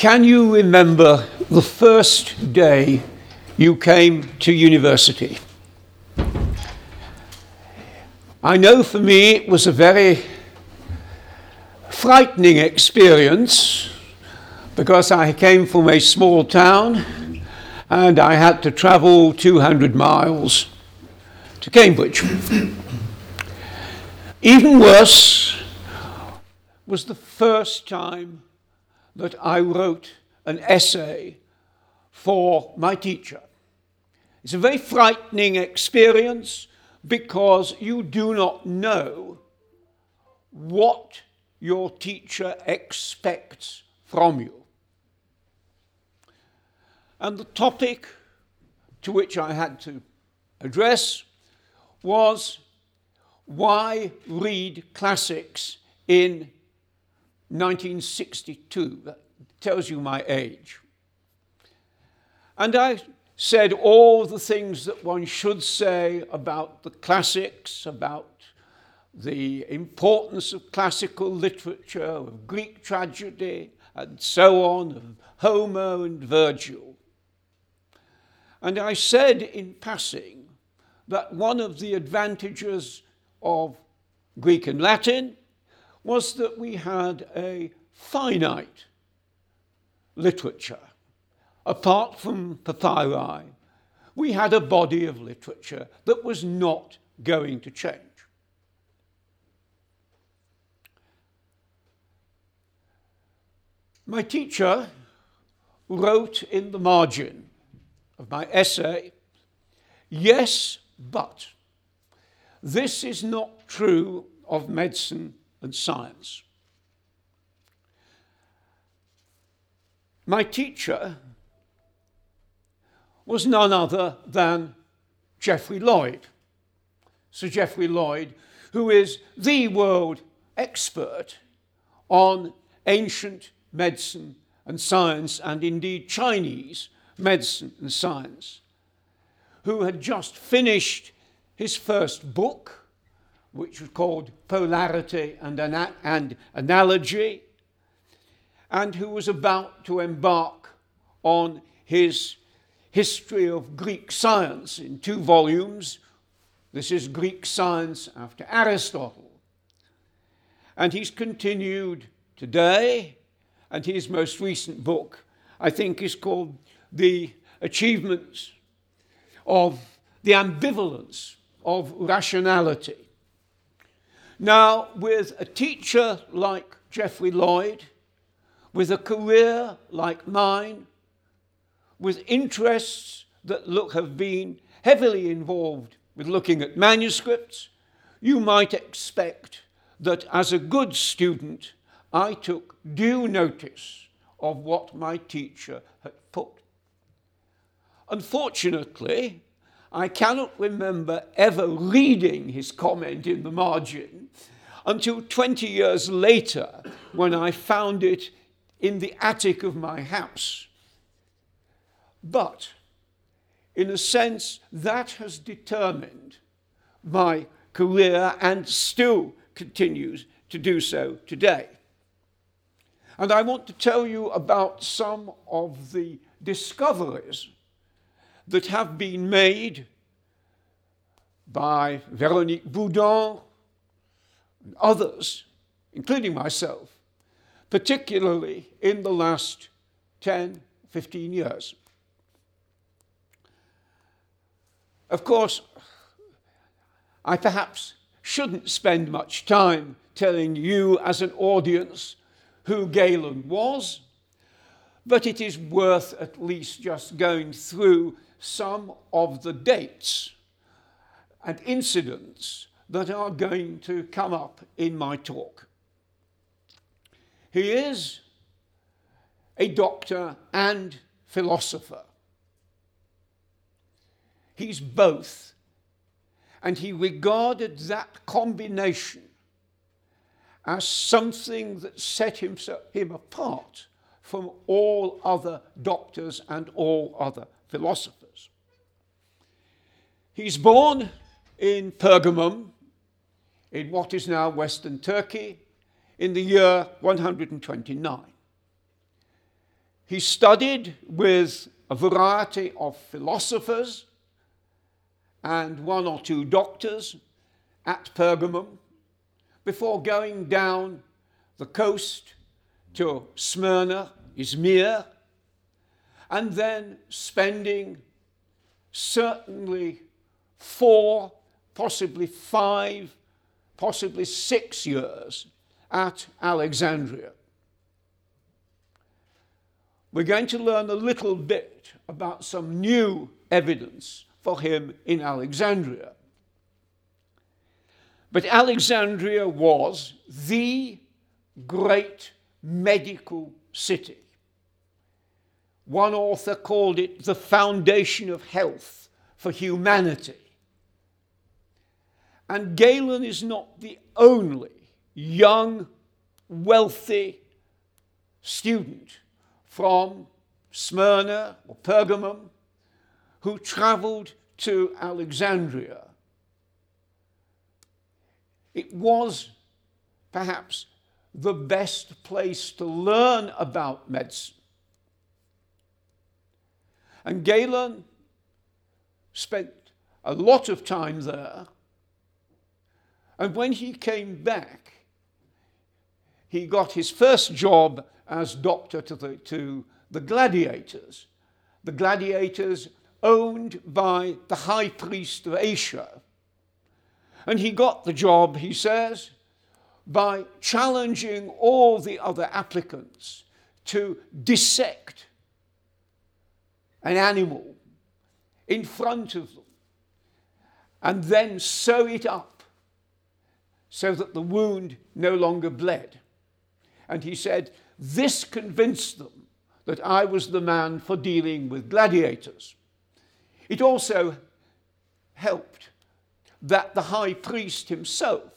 Can you remember the first day you came to university? I know for me it was a very frightening experience because I came from a small town and I had to travel 200 miles to Cambridge. Even worse was the first time that I wrote an essay for my teacher. It's a very frightening experience because you do not know what your teacher expects from you. And the topic to which I had to address was why read classics in 1962? That tells you my age. And I said all the things that one should say about the classics, about the importance of classical literature, of Greek tragedy, and so on, of Homer and Virgil. And I said in passing that one of the advantages of Greek and Latin was that we had a finite literature. Apart from papyri, we had a body of literature that was not going to change. My teacher wrote in the margin of my essay, Yes, but this is not true of medicine and science. My teacher was none other than Geoffrey Lloyd. Sir Geoffrey Lloyd, who is the world expert on ancient medicine and science, and indeed Chinese medicine and science, who had just finished his first book, which was called Polarity and, Ana- and Analogy, and who was about to embark on his history of Greek science in two volumes. This is Greek science after Aristotle. And he's continued today, and his most recent book, I think, is called The Achievements of the Ambivalence of rationality. Now, with a teacher like Geoffrey Lloyd, with a career like mine, with interests that look have been heavily involved with looking at manuscripts, you might expect that as a good student, I took due notice of what my teacher had put. Unfortunately, I cannot remember ever reading his comment in the margin until 20 years later when I found it in the attic of my house. But, in a sense, that has determined my career and still continues to do so today. And I want to tell you about some of the discoveries that have been made by Veronique Boudon and others, including myself, particularly in the last 10, 15 years. Of course, I perhaps shouldn't spend much time telling you as an audience who Galen was, but it is worth at least just going through some of the dates and incidents that are going to come up in my talk. He is a doctor and philosopher. He's both. And he regarded that combination as something that set himself, him apart from all other doctors and all other philosophers. He's born in Pergamum, in what is now Western Turkey, in the year 129. He studied with a variety of philosophers and one or two doctors at Pergamum before going down the coast to Smyrna, Izmir, and then spending certainly four, possibly five, possibly six years at Alexandria. We're going to learn a little bit about some new evidence for him in Alexandria. But Alexandria was the great medical city. One author called it the foundation of health for humanity. And Galen is not the only young, wealthy student from Smyrna or Pergamum who traveled to Alexandria. It was perhaps the best place to learn about medicine. And Galen spent a lot of time there. And when he came back, he got his first job as doctor to the, to the gladiators. The gladiators owned by the high priest of Asia. And he got the job, he says, by challenging all the other applicants to dissect an animal in front of them and then sew it up so that the wound no longer bled. And he said, This convinced them that I was the man for dealing with gladiators. It also helped that the high priest himself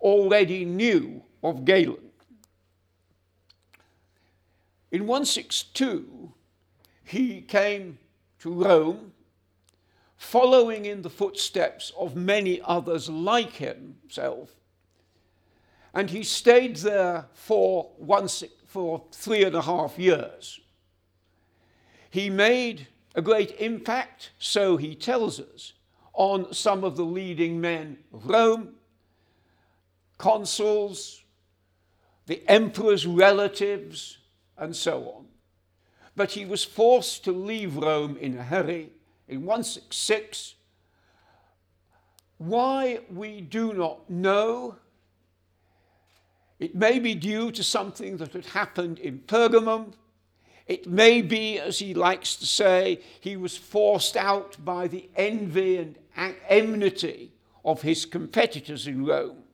already knew of Galen. In 162, he came to Rome, following in the footsteps of many others like himself, and he stayed there for, one, for three and a half years. He made a great impact, so he tells us, on some of the leading men of Rome, consuls, the emperor's relatives, and so on. But he was forced to leave Rome in a hurry in 166. Why we do not know. It may be due to something that had happened in Pergamum it may be, as he likes to say, he was forced out by the envy and enmity of his competitors in Rome.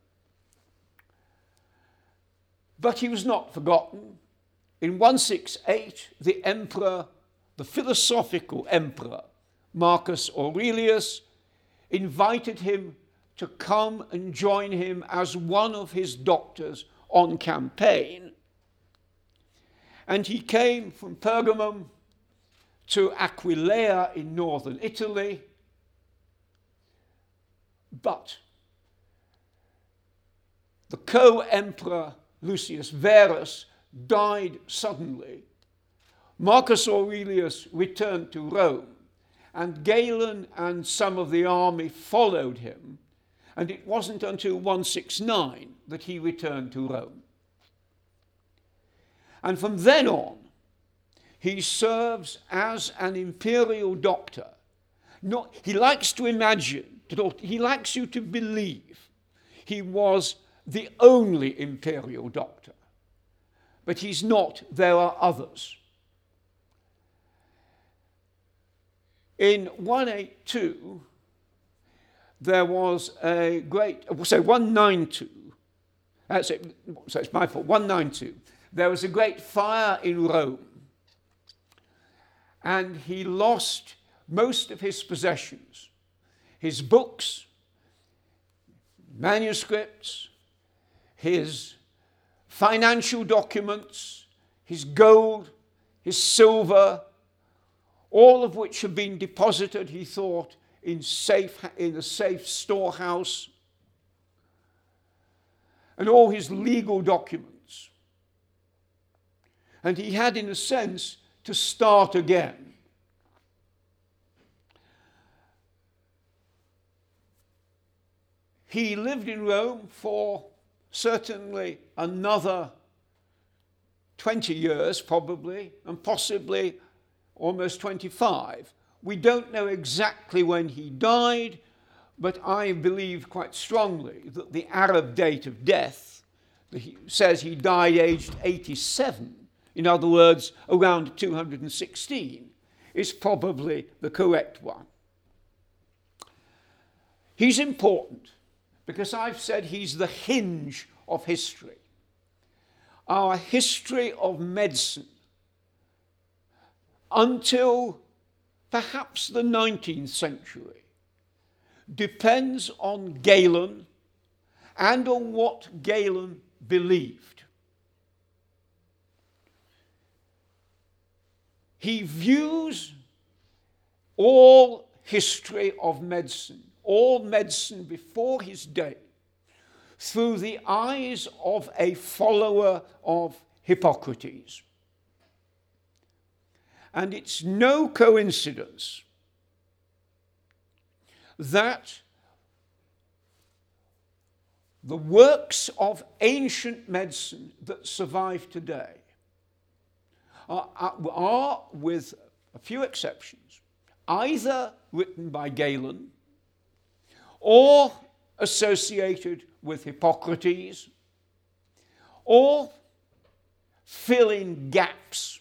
But he was not forgotten. In 168, the emperor, the philosophical emperor, Marcus Aurelius, invited him to come and join him as one of his doctors on campaign and he came from Pergamum to Aquileia in northern Italy. But the co emperor Lucius Verus died suddenly. Marcus Aurelius returned to Rome, and Galen and some of the army followed him. And it wasn't until 169 that he returned to Rome. And from then on, he serves as an imperial doctor. Not, he likes to imagine, he likes you to believe he was the only imperial doctor. But he's not, there are others. In 182, there was a great, so 192, that's it, so it's my fault, 192 there was a great fire in Rome, and he lost most of his possessions his books, manuscripts, his financial documents, his gold, his silver, all of which had been deposited, he thought, in, safe, in a safe storehouse, and all his legal documents. And he had, in a sense, to start again. He lived in Rome for certainly another 20 years, probably, and possibly almost 25. We don't know exactly when he died, but I believe quite strongly that the Arab date of death he says he died aged 87, in other words, around 216, is probably the correct one. He's important because I've said he's the hinge of history. Our history of medicine until perhaps the 19th century depends on Galen and on what Galen believed. He views all history of medicine, all medicine before his day, through the eyes of a follower of Hippocrates. And it's no coincidence that the works of ancient medicine that survive today are, are, with a few exceptions, either written by Galen or associated with Hippocrates or fill in gaps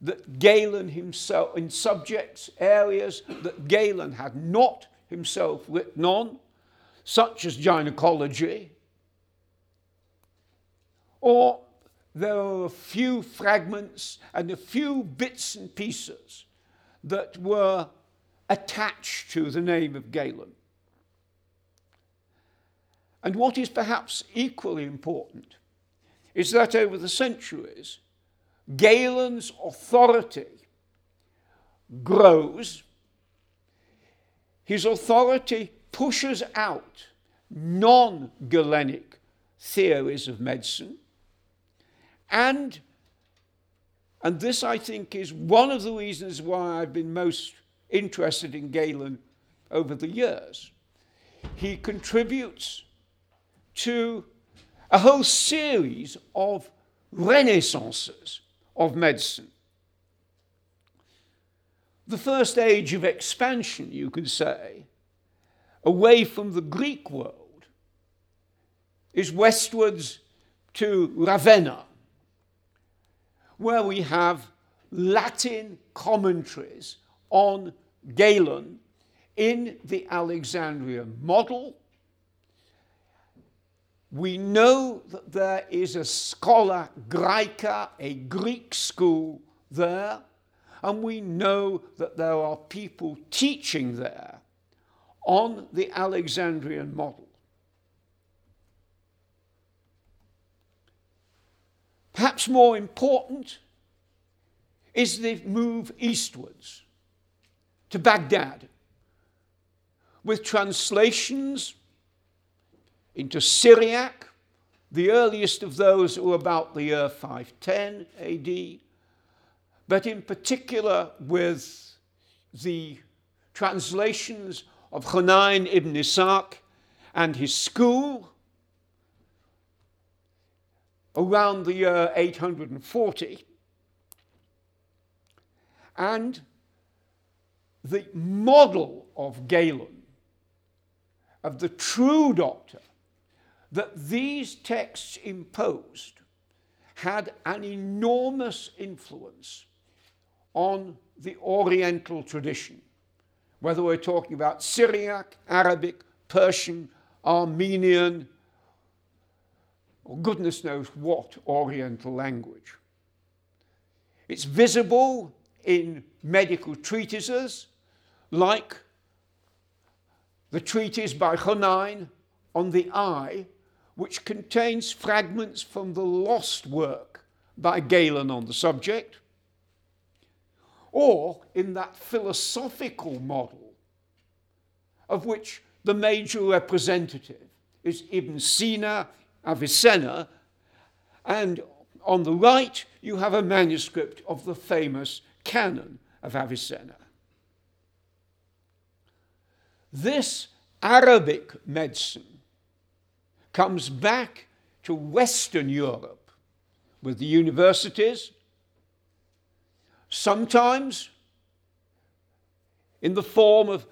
that Galen himself, in subjects, areas that Galen had not himself written on, such as gynecology, or there are a few fragments and a few bits and pieces that were attached to the name of Galen. And what is perhaps equally important is that over the centuries, Galen's authority grows. His authority pushes out non Galenic theories of medicine. And, and this, I think, is one of the reasons why I've been most interested in Galen over the years. He contributes to a whole series of renaissances of medicine. The first age of expansion, you could say, away from the Greek world, is westwards to Ravenna, where we have Latin commentaries on Galen in the Alexandrian model we know that there is a schola Graeca, a Greek school there, and we know that there are people teaching there on the Alexandrian model. Perhaps more important is the move eastwards to Baghdad with translations into Syriac. The earliest of those were about the year 510 AD, but in particular with the translations of Hunayn ibn Ishaq and his school around the year 840. And the model of Galen, of the true doctor, that these texts imposed had an enormous influence on the Oriental tradition, whether we're talking about Syriac, Arabic, Persian, Armenian, or goodness knows what Oriental language. It's visible in medical treatises like the treatise by Hunayn on the eye which contains fragments from the lost work by Galen on the subject, or in that philosophical model of which the major representative is Ibn Sina, Avicenna, and on the right, you have a manuscript of the famous canon of Avicenna. This Arabic medicine comes back to Western Europe with the universities, sometimes in the form of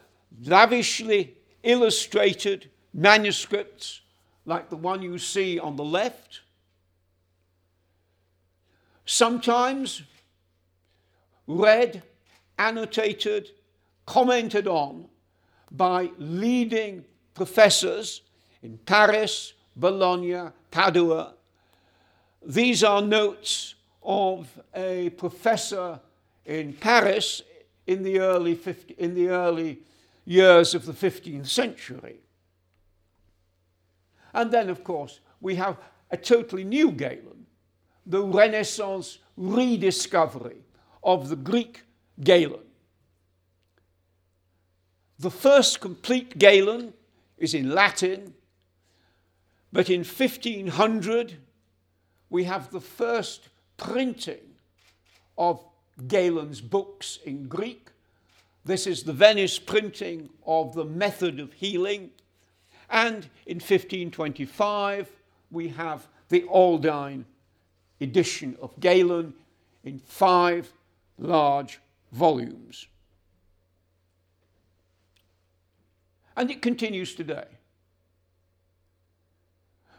lavishly illustrated manuscripts like the one you see on the left, sometimes read, annotated, commented on by leading professors in Paris, Bologna, Padua. These are notes of a professor in Paris in the early, 50, in the early years of the 15th century. And then, of course, we have a totally new Galen, the Renaissance rediscovery of the Greek Galen. The first complete Galen is in Latin, but in 1500 we have the first printing of Galen's books in Greek. This is the Venice printing of the method of healing. And in 1525, we have the Aldine edition of Galen in five large volumes. And it continues today.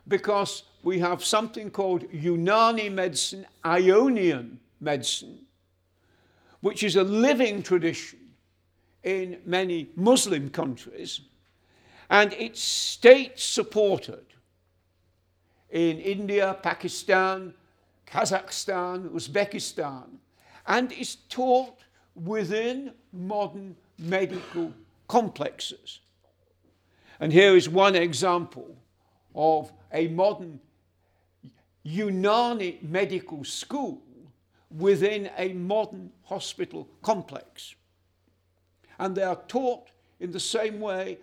Because we have something called Unani medicine, Ionian medicine, which is a living tradition in many Muslim countries, and it's state supported in India, Pakistan, Kazakhstan, Uzbekistan, and is taught within modern medical complexes. And here is one example of a modern Unani medical school within a modern hospital complex. And they are taught in the same way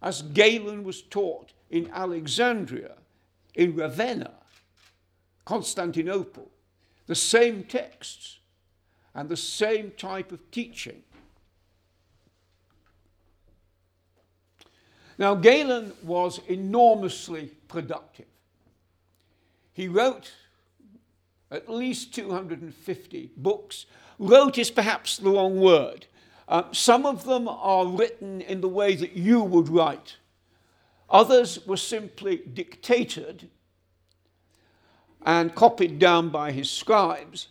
as Galen was taught in Alexandria, in Ravenna, Constantinople, the same texts and the same type of teaching. Now, Galen was enormously productive. He wrote at least 250 books. Wrote is perhaps the wrong word. Uh, some of them are written in the way that you would write. Others were simply dictated and copied down by his scribes.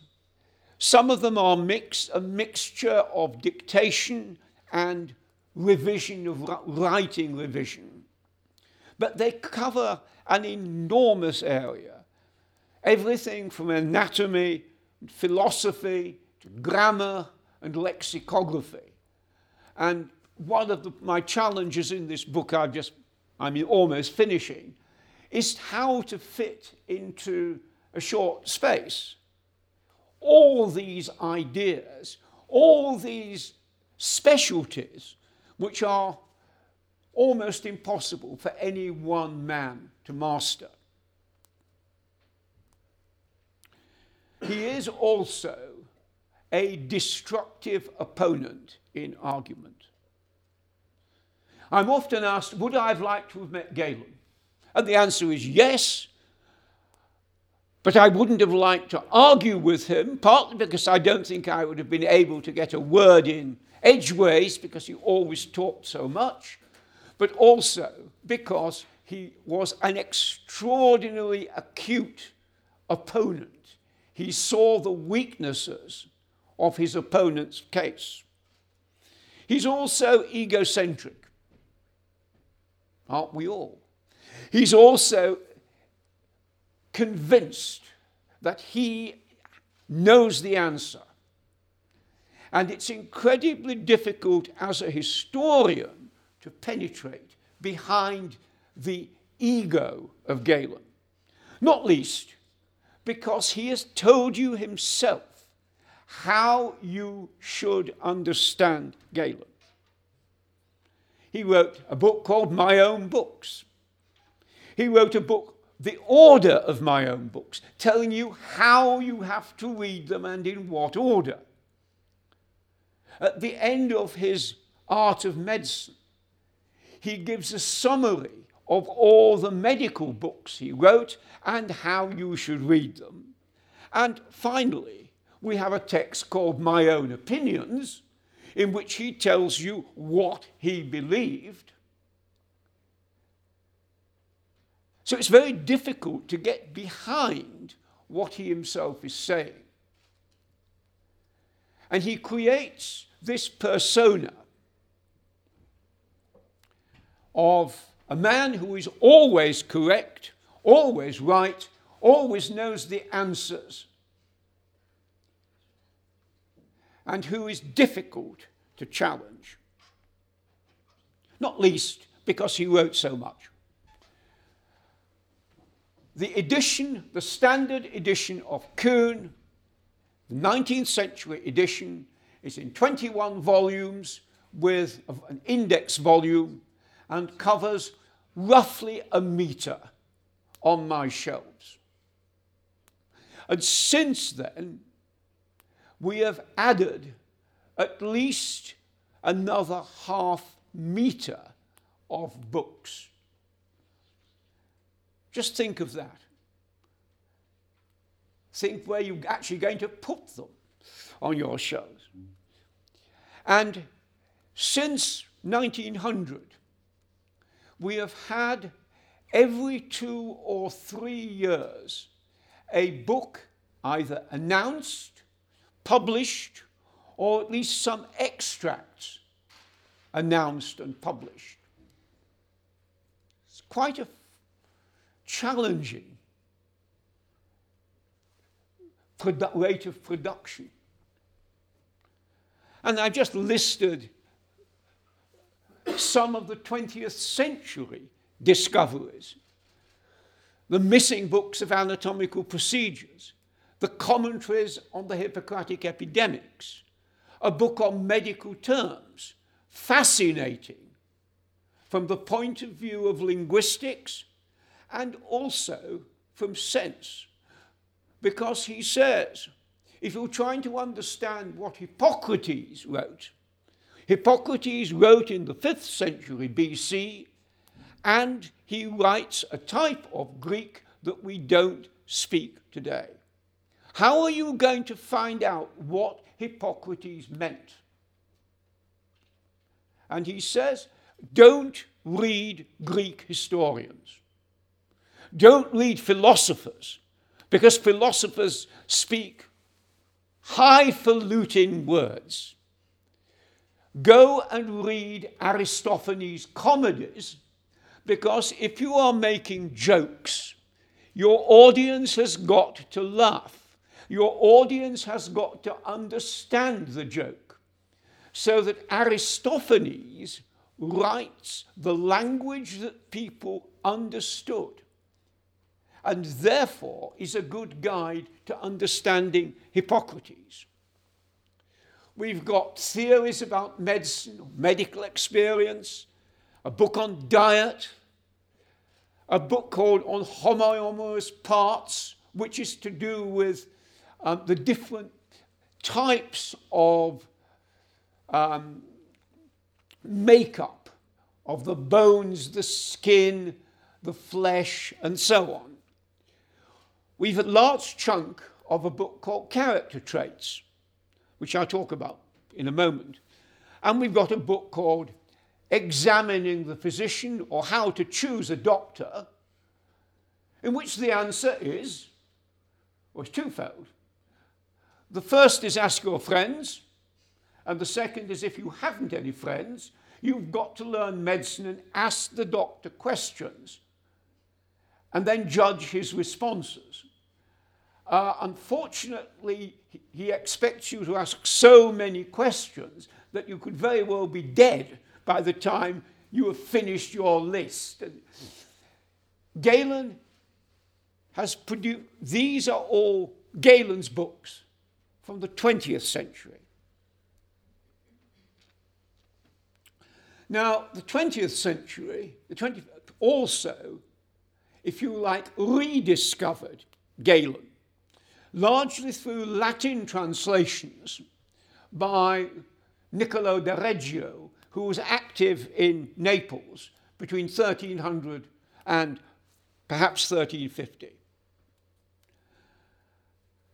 Some of them are mixed, a mixture of dictation and revision of writing revision. But they cover an enormous area everything from anatomy, philosophy, to grammar and lexicography. And one of the, my challenges in this book, I just, I'm almost finishing, is how to fit into a short space all these ideas, all these specialties, which are almost impossible for any one man to master. He is also a destructive opponent in argument. I'm often asked, would I have liked to have met Galen? And the answer is yes, but I wouldn't have liked to argue with him, partly because I don't think I would have been able to get a word in edgeways because he always talked so much, but also because he was an extraordinarily acute opponent he saw the weaknesses of his opponent's case. He's also egocentric. Aren't we all? He's also convinced that he knows the answer. And it's incredibly difficult as a historian to penetrate behind the ego of Galen. Not least because he has told you himself how you should understand Galen. He wrote a book called My Own Books. He wrote a book the order of my own books, telling you how you have to read them and in what order. At the end of his Art of Medicine, he gives a summary of all the medical books he wrote and how you should read them. And finally, we have a text called My Own Opinions, in which he tells you what he believed. So it's very difficult to get behind what he himself is saying. And he creates this persona of a man who is always correct, always right, always knows the answers, and who is difficult to challenge. Not least because he wrote so much. The edition, the standard edition of Kuhn, the 19th century edition, is in 21 volumes with an index volume and covers roughly a metre on my shelves. And since then, we have added at least another half metre of books. Just think of that. Think where you're actually going to put them on your shelves. And since 1900, we have had every two or three years a book either announced, published, or at least some extracts announced and published. It's quite a challenging produ- rate of production. And I've just listed some of the 20th century discoveries. The missing books of anatomical procedures, the commentaries on the Hippocratic epidemics, a book on medical terms, fascinating from the point of view of linguistics and also from sense. Because he says, if you're trying to understand what Hippocrates wrote, Hippocrates wrote in the 5th century BC, and he writes a type of Greek that we don't speak today. How are you going to find out what Hippocrates meant? And he says, don't read Greek historians. Don't read philosophers, because philosophers speak highfalutin words. Go and read Aristophanes' comedies because if you are making jokes, your audience has got to laugh. Your audience has got to understand the joke. So that Aristophanes writes the language that people understood and therefore is a good guide to understanding Hippocrates. We've got theories about medicine, medical experience, a book on diet, a book called On Homoiomerous Parts, which is to do with um, the different types of um, makeup of the bones, the skin, the flesh, and so on. We've a large chunk of a book called Character Traits, which I'll talk about in a moment. And we've got a book called Examining the Physician or How to Choose a Doctor, in which the answer is, it's twofold. The first is ask your friends, and the second is if you haven't any friends, you've got to learn medicine and ask the doctor questions and then judge his responses. Uh, unfortunately, he expects you to ask so many questions that you could very well be dead by the time you have finished your list. And Galen has produced, these are all Galen's books from the 20th century. Now, the 20th century, the 20th, also if you like, rediscovered Galen, largely through Latin translations by Niccolo de Reggio, who was active in Naples between 1300 and perhaps 1350.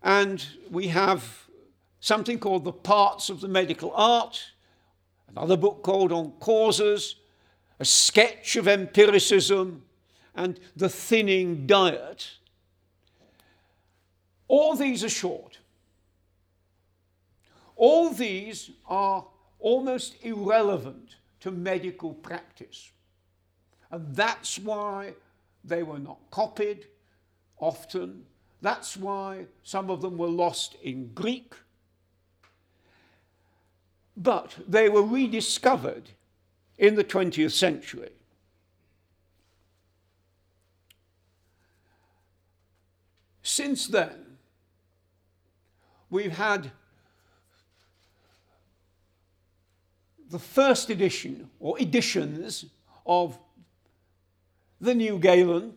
And we have something called The Parts of the Medical Art, another book called On Causes, a sketch of empiricism, and The Thinning Diet. All these are short. All these are almost irrelevant to medical practice. And that's why they were not copied often. That's why some of them were lost in Greek. But they were rediscovered in the 20th century. Since then, we've had the first edition or editions of the New Galen,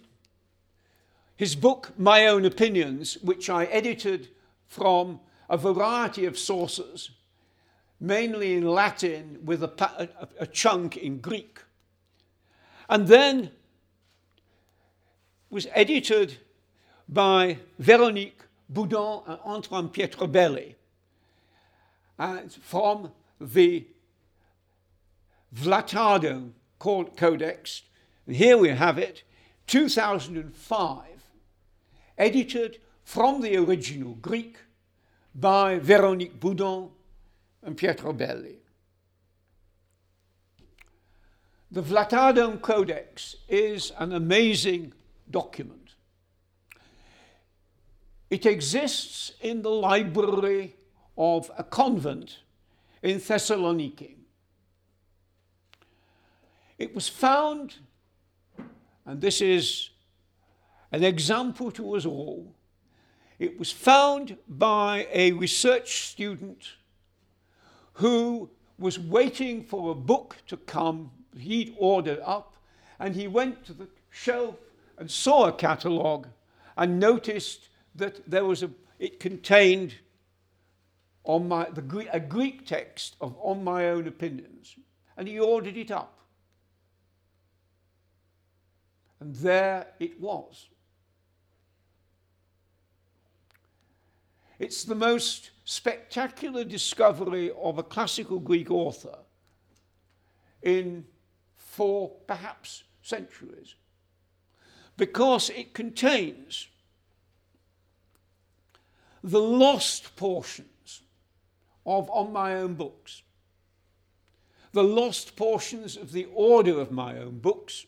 his book, My Own Opinions, which I edited from a variety of sources, mainly in Latin with a, a, a chunk in Greek. And then was edited by Véronique Boudon and Antoine Pietrobelli and from the Vlatadon Codex. And here we have it, 2005, edited from the original Greek by Véronique Boudon and Pietrobelli. The Vlatadon Codex is an amazing document. It exists in the library of a convent in Thessaloniki. It was found, and this is an example to us all, it was found by a research student who was waiting for a book to come he'd ordered up, and he went to the shelf and saw a catalogue and noticed that there was a, it contained on my, the, a Greek text of On My Own Opinions, and he ordered it up. And there it was. It's the most spectacular discovery of a classical Greek author in four, perhaps, centuries, because it contains the lost portions of On My Own Books, the lost portions of the order of my own books,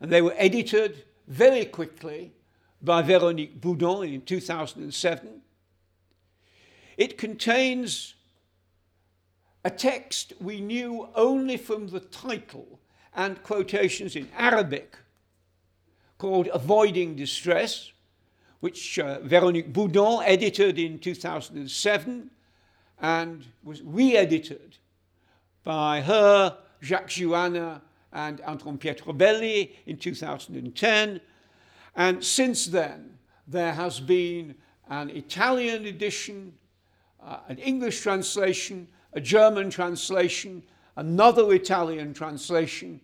and they were edited very quickly by Véronique Boudon in 2007. It contains a text we knew only from the title and quotations in Arabic called Avoiding Distress, which uh, Véronique Boudon edited in 2007 and was re edited by her, Jacques Jouanna, and Antoine Pietrobelli in 2010. And since then, there has been an Italian edition, uh, an English translation, a German translation, another Italian translation,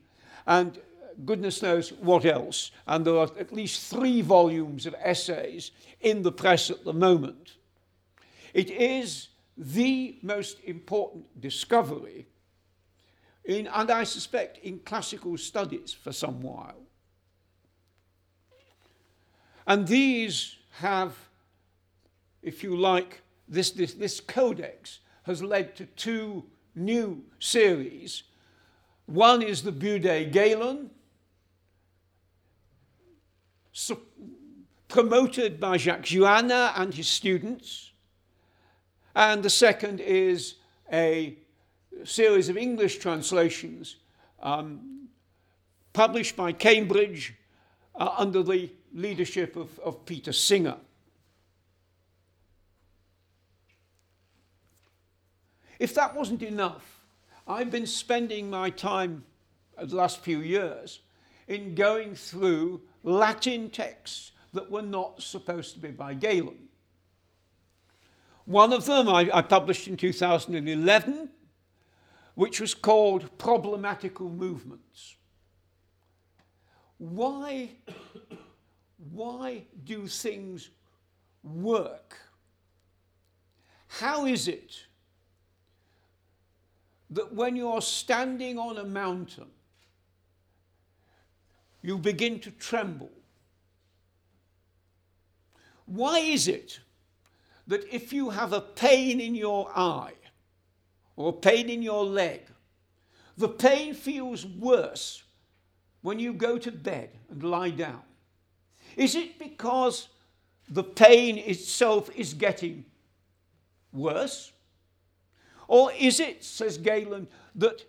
and goodness knows what else. And there are at least three volumes of essays in the press at the moment. It is the most important discovery in, and I suspect in classical studies for some while. And these have, if you like, this, this, this codex has led to two new series. One is the Budé Galen, so promoted by Jacques Jouanna and his students. And the second is a series of English translations um, published by Cambridge uh, under the leadership of, of Peter Singer. If that wasn't enough, I've been spending my time the last few years in going through Latin texts that were not supposed to be by Galen. One of them I, I published in 2011, which was called Problematical Movements. Why, why do things work? How is it that when you're standing on a mountain, you begin to tremble? Why is it that if you have a pain in your eye or pain in your leg, the pain feels worse when you go to bed and lie down? Is it because the pain itself is getting worse? Or is it, says Galen, that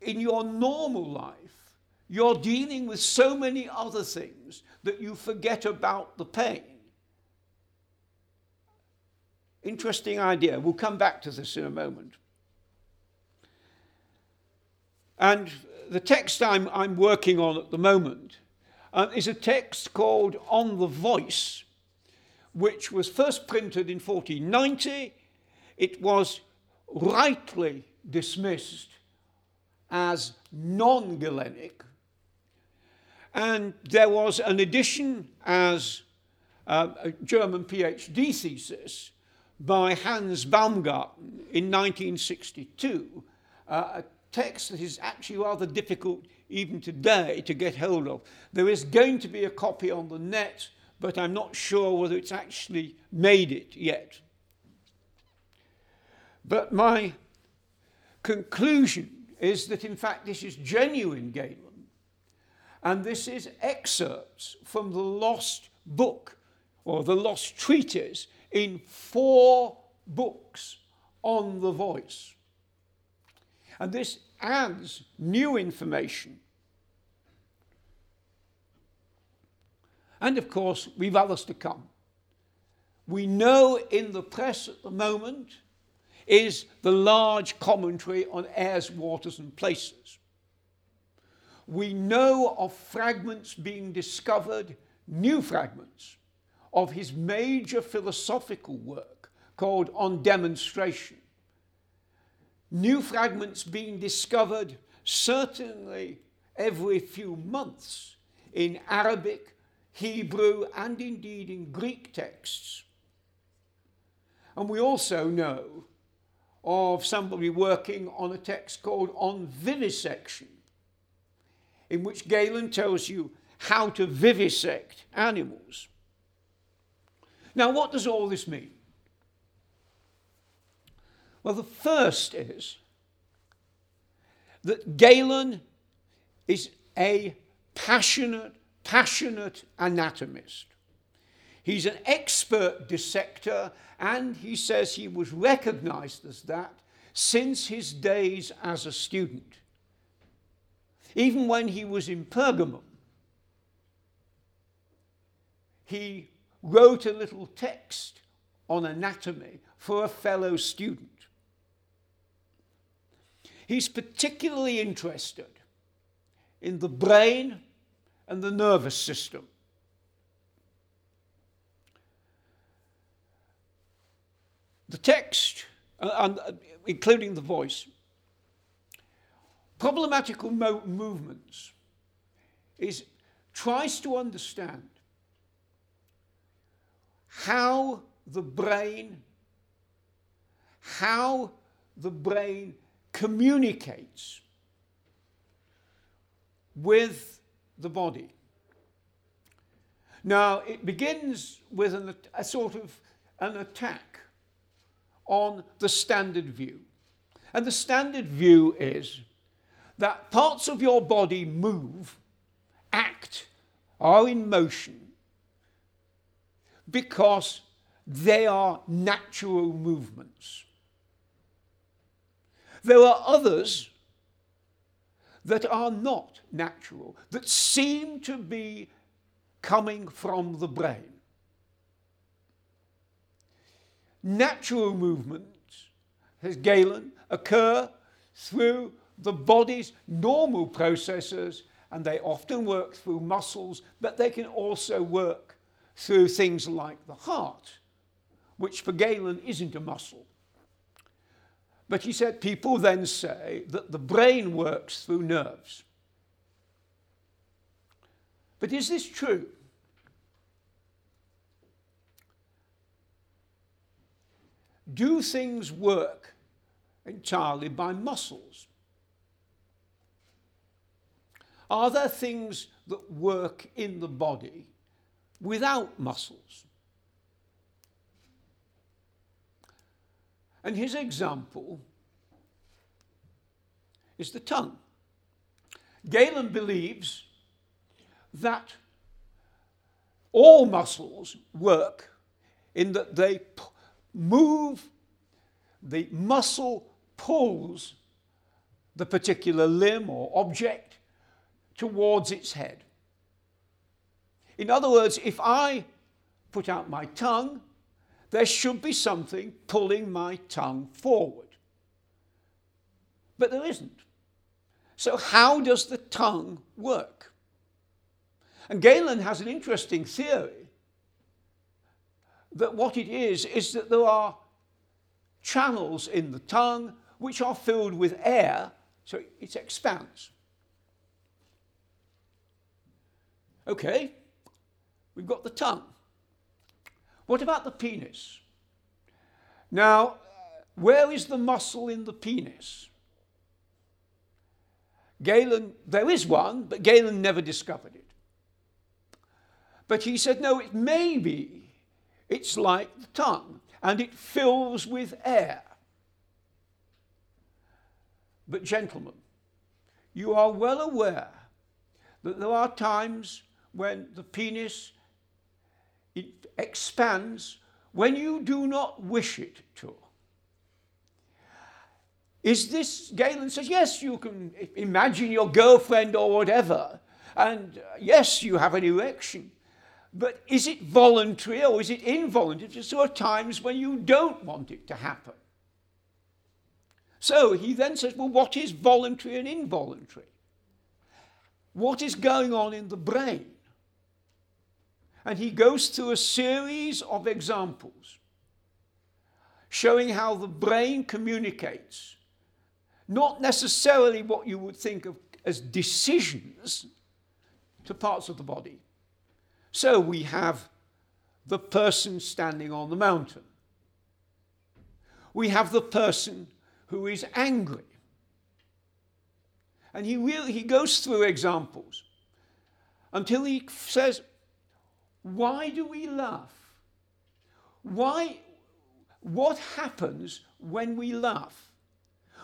in your normal life, you're dealing with so many other things that you forget about the pain? Interesting idea. We'll come back to this in a moment. And the text I'm, I'm working on at the moment uh, is a text called On the Voice, which was first printed in 1490. It was rightly dismissed as non Galenic. And there was an edition as uh, a German PhD thesis by Hans Baumgarten in 1962, uh, a text that is actually rather difficult even today to get hold of. There is going to be a copy on the net, but I'm not sure whether it's actually made it yet. But my conclusion is that in fact this is genuine Galen, and this is excerpts from the lost book or the lost treatise in four books on the voice. And this adds new information. And of course, we've others to come. We know in the press at the moment is the large commentary on airs, waters, and places. We know of fragments being discovered, new fragments, of his major philosophical work called On Demonstration. New fragments being discovered certainly every few months in Arabic, Hebrew, and indeed in Greek texts. And we also know of somebody working on a text called On Vivisection, in which Galen tells you how to vivisect animals. Now, what does all this mean? Well, the first is that Galen is a passionate, passionate anatomist. He's an expert dissector, and he says he was recognized as that since his days as a student. Even when he was in Pergamum, he wrote a little text on anatomy for a fellow student. He's particularly interested in the brain and the nervous system. The text, uh, uh, including the voice, problematical mo- movements, is tries to understand how the brain, how the brain communicates with the body. Now, it begins with an, a sort of an attack on the standard view. And the standard view is that parts of your body move, act, are in motion because they are natural movements. There are others that are not natural, that seem to be coming from the brain. Natural movements, says Galen, occur through the body's normal processes and they often work through muscles, but they can also work through things like the heart, which for Galen isn't a muscle. But he said people then say that the brain works through nerves. But is this true? Do things work entirely by muscles? Are there things that work in the body without muscles? And his example is the tongue. Galen believes that all muscles work in that they move, the muscle pulls the particular limb or object towards its head. In other words, if I put out my tongue, there should be something pulling my tongue forward. But there isn't. So, how does the tongue work? And Galen has an interesting theory that what it is is that there are channels in the tongue which are filled with air, so it expands. Okay, we've got the tongue. What about the penis? Now, where is the muscle in the penis? Galen, there is one, but Galen never discovered it. But he said, no, it may be. It's like the tongue, and it fills with air. But, gentlemen, you are well aware that there are times when the penis it expands when you do not wish it to. Is this, Galen says, yes, you can imagine your girlfriend or whatever, and uh, yes, you have an erection. But is it voluntary or is it involuntary? There are times when you don't want it to happen. So he then says, well, what is voluntary and involuntary? What is going on in the brain? And he goes through a series of examples showing how the brain communicates, not necessarily what you would think of as decisions to parts of the body. So we have the person standing on the mountain. We have the person who is angry. And he, really, he goes through examples until he says, why do we laugh? Why, what happens when we laugh?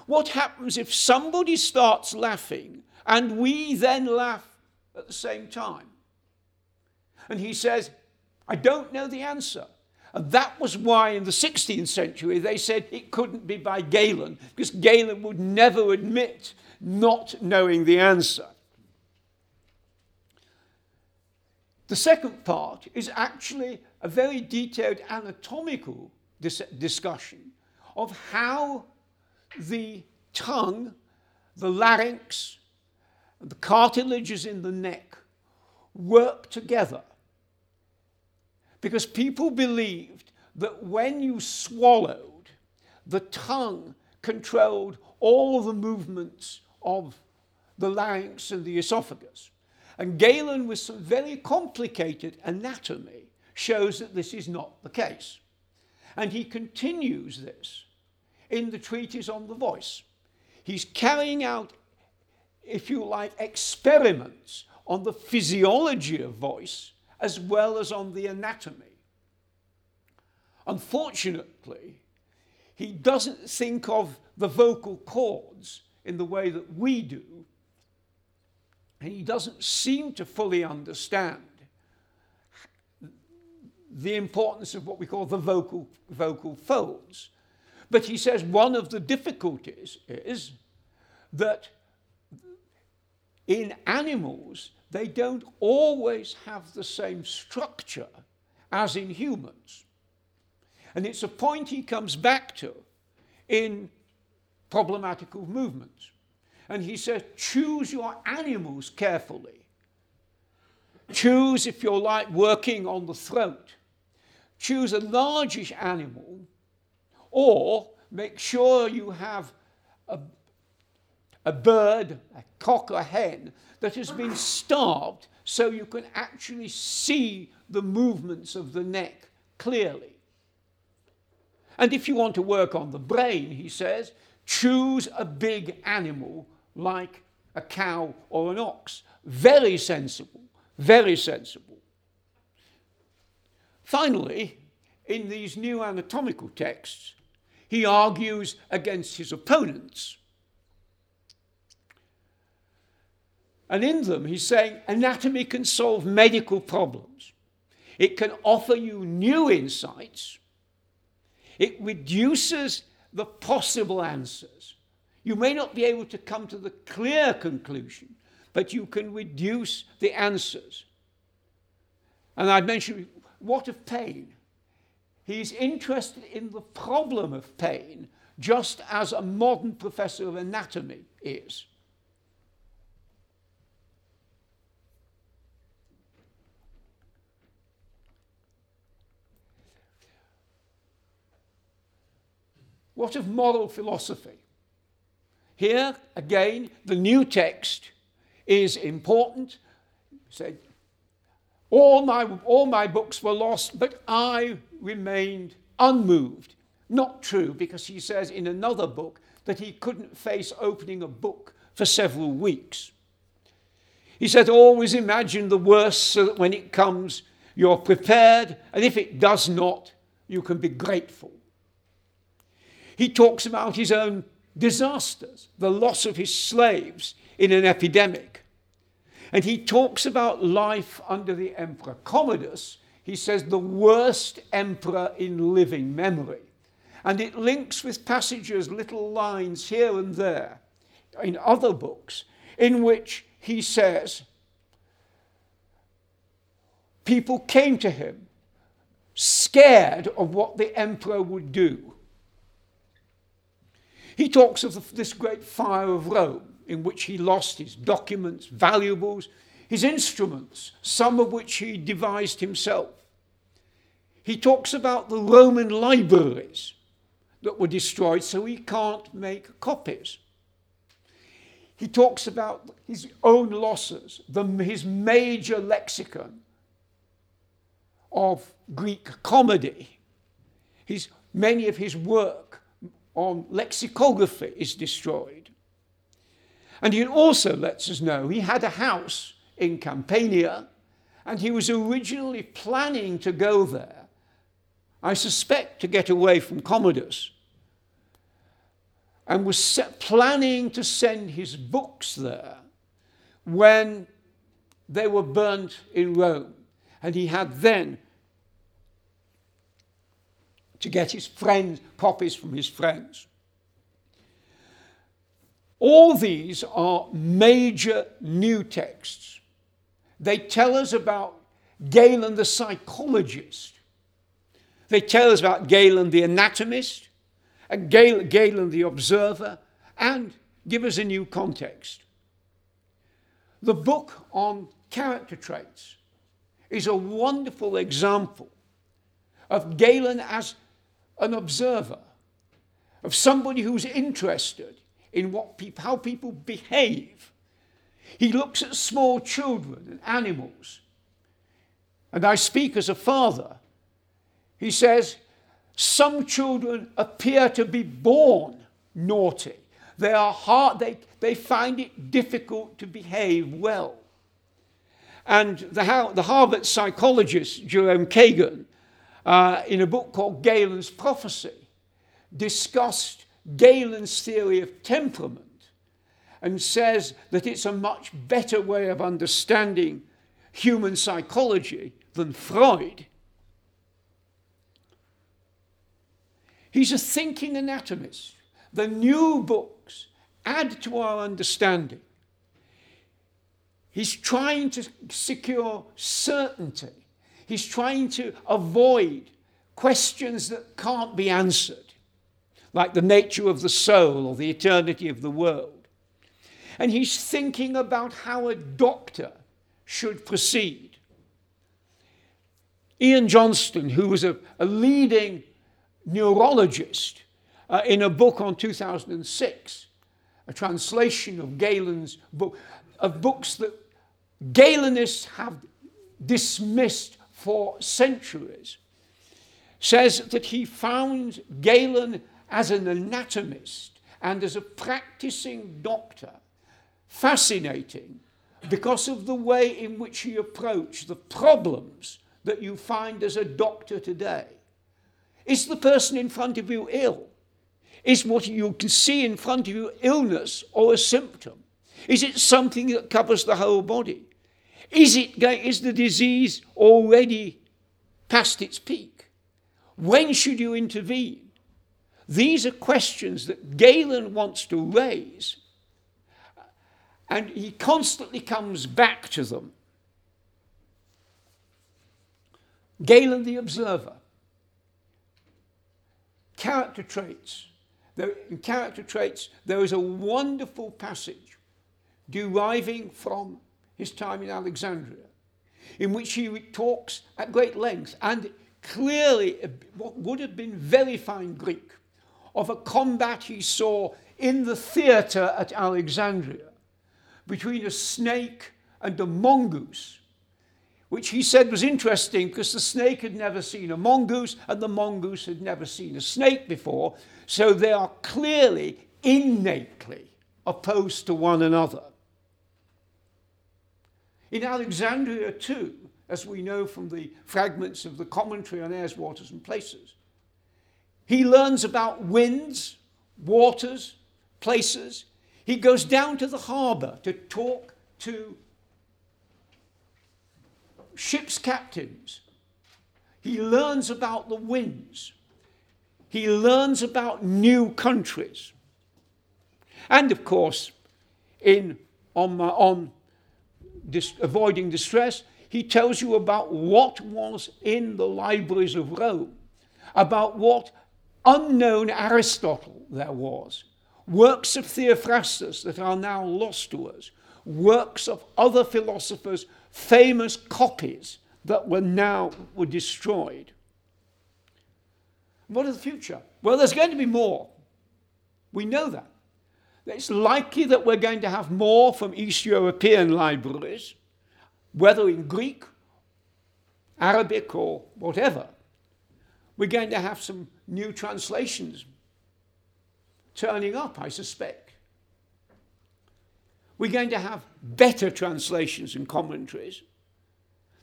What happens if somebody starts laughing and we then laugh at the same time? And he says, I don't know the answer. And that was why in the 16th century they said it couldn't be by Galen, because Galen would never admit not knowing the answer. The second part is actually a very detailed anatomical dis- discussion of how the tongue, the larynx, the cartilages in the neck work together. Because people believed that when you swallowed, the tongue controlled all the movements of the larynx and the esophagus. And Galen, with some very complicated anatomy, shows that this is not the case. And he continues this in the treatise on the voice. He's carrying out, if you like, experiments on the physiology of voice as well as on the anatomy. Unfortunately, he doesn't think of the vocal cords in the way that we do, and he doesn't seem to fully understand the importance of what we call the vocal, vocal folds. But he says one of the difficulties is that in animals, they don't always have the same structure as in humans. And it's a point he comes back to in problematical movements. And he says, choose your animals carefully. Choose, if you're like, working on the throat. Choose a largish animal, or make sure you have a, a bird, a cock a hen, that has been starved so you can actually see the movements of the neck clearly. And if you want to work on the brain, he says, choose a big animal like a cow or an ox. Very sensible, very sensible. Finally, in these new anatomical texts, he argues against his opponents. And in them, he's saying anatomy can solve medical problems. It can offer you new insights. It reduces the possible answers. You may not be able to come to the clear conclusion, but you can reduce the answers. And I'd mentioned what of pain? He's interested in the problem of pain, just as a modern professor of anatomy is. What of moral philosophy? Here, again, the new text is important. He said, all my, all my books were lost, but I remained unmoved. Not true, because he says in another book that he couldn't face opening a book for several weeks. He said, always imagine the worst so that when it comes, you're prepared, and if it does not, you can be grateful. He talks about his own disasters, the loss of his slaves in an epidemic. And he talks about life under the Emperor Commodus. He says, the worst emperor in living memory. And it links with passages, little lines here and there in other books, in which he says, people came to him scared of what the emperor would do. He talks of this great fire of Rome, in which he lost his documents, valuables, his instruments, some of which he devised himself. He talks about the Roman libraries that were destroyed, so he can't make copies. He talks about his own losses, the, his major lexicon of Greek comedy, his, many of his work on lexicography is destroyed. And he also lets us know he had a house in Campania and he was originally planning to go there, I suspect to get away from Commodus, and was planning to send his books there when they were burnt in Rome. And he had then to get his friends, copies from his friends. All these are major new texts. They tell us about Galen the psychologist. They tell us about Galen the anatomist, and Galen the observer, and give us a new context. The book on character traits is a wonderful example of Galen as an observer, of somebody who's interested in what people, how people behave. He looks at small children and animals. And I speak as a father. He says, Some children appear to be born naughty. They are hard, they, they find it difficult to behave well. And the, the Harvard psychologist Jerome Kagan uh, in a book called Galen's Prophecy, discussed Galen's theory of temperament and says that it's a much better way of understanding human psychology than Freud. He's a thinking anatomist. The new books add to our understanding. He's trying to secure certainty He's trying to avoid questions that can't be answered, like the nature of the soul or the eternity of the world. and he's thinking about how a doctor should proceed. Ian Johnston, who was a, a leading neurologist uh, in a book on 2006, a translation of Galen's book, of books that Galenists have dismissed for centuries, says that he found Galen as an anatomist and as a practicing doctor fascinating because of the way in which he approached the problems that you find as a doctor today. Is the person in front of you ill? Is what you can see in front of you illness or a symptom? Is it something that covers the whole body? Is, it, is the disease already past its peak? When should you intervene? These are questions that Galen wants to raise, and he constantly comes back to them. Galen the observer. Character traits. In character traits, there is a wonderful passage deriving from his time in Alexandria, in which he talks at great length and clearly what would have been very fine Greek of a combat he saw in the theatre at Alexandria between a snake and a mongoose, which he said was interesting because the snake had never seen a mongoose and the mongoose had never seen a snake before. So they are clearly innately opposed to one another. In Alexandria, too, as we know from the fragments of the commentary on airs, waters, and places, he learns about winds, waters, places. He goes down to the harbour to talk to ship's captains. He learns about the winds. He learns about new countries. And of course, in on, my, on dis- avoiding distress, he tells you about what was in the libraries of Rome, about what unknown Aristotle there was, works of Theophrastus that are now lost to us, works of other philosophers, famous copies that were now were destroyed. What is the future? Well, there's going to be more. We know that. It's likely that we're going to have more from East European libraries, whether in Greek, Arabic, or whatever. We're going to have some new translations turning up, I suspect. We're going to have better translations and commentaries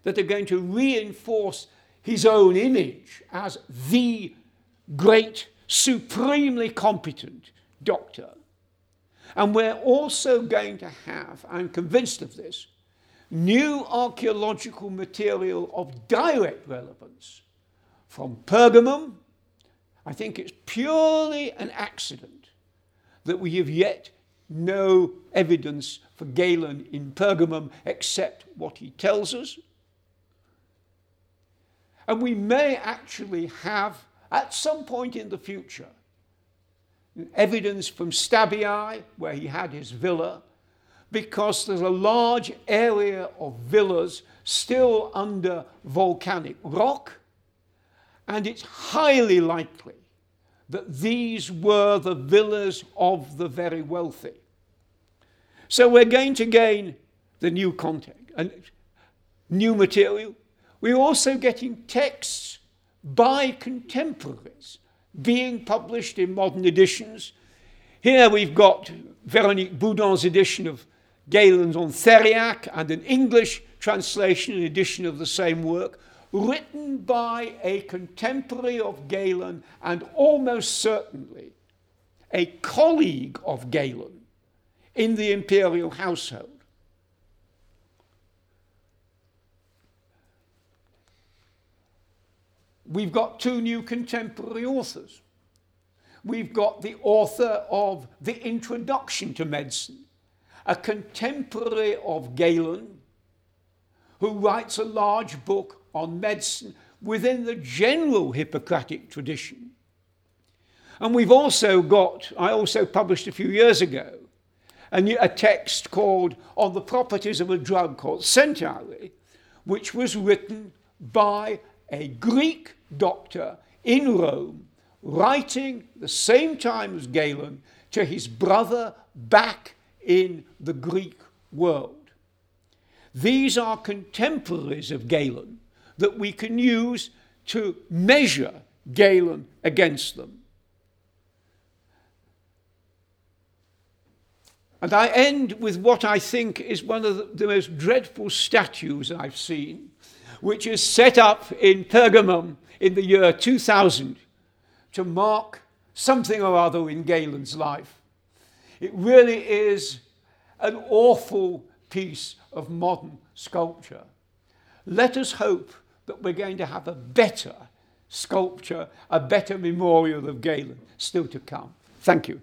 that are going to reinforce his own image as the great, supremely competent doctor and we're also going to have, I'm convinced of this, new archaeological material of direct relevance from Pergamum. I think it's purely an accident that we have yet no evidence for Galen in Pergamum except what he tells us. And we may actually have, at some point in the future, evidence from Stabiae, where he had his villa, because there's a large area of villas still under volcanic rock, and it's highly likely that these were the villas of the very wealthy. So we're going to gain the new content and uh, new material. We're also getting texts by contemporaries being published in modern editions. Here we've got Veronique Boudon's edition of Galen's on Theriac and an English translation and edition of the same work, written by a contemporary of Galen and almost certainly a colleague of Galen in the imperial household. We've got two new contemporary authors. We've got the author of The Introduction to Medicine, a contemporary of Galen, who writes a large book on medicine within the general Hippocratic tradition. And we've also got, I also published a few years ago, a, a text called On the Properties of a Drug called Centaury, which was written by a Greek doctor in Rome, writing the same time as Galen to his brother back in the Greek world. These are contemporaries of Galen that we can use to measure Galen against them. And I end with what I think is one of the, most dreadful statues I've seen, which is set up in Pergamum in the year 2000 to mark something or other in Galen's life. It really is an awful piece of modern sculpture. Let us hope that we're going to have a better sculpture, a better memorial of Galen still to come. Thank you.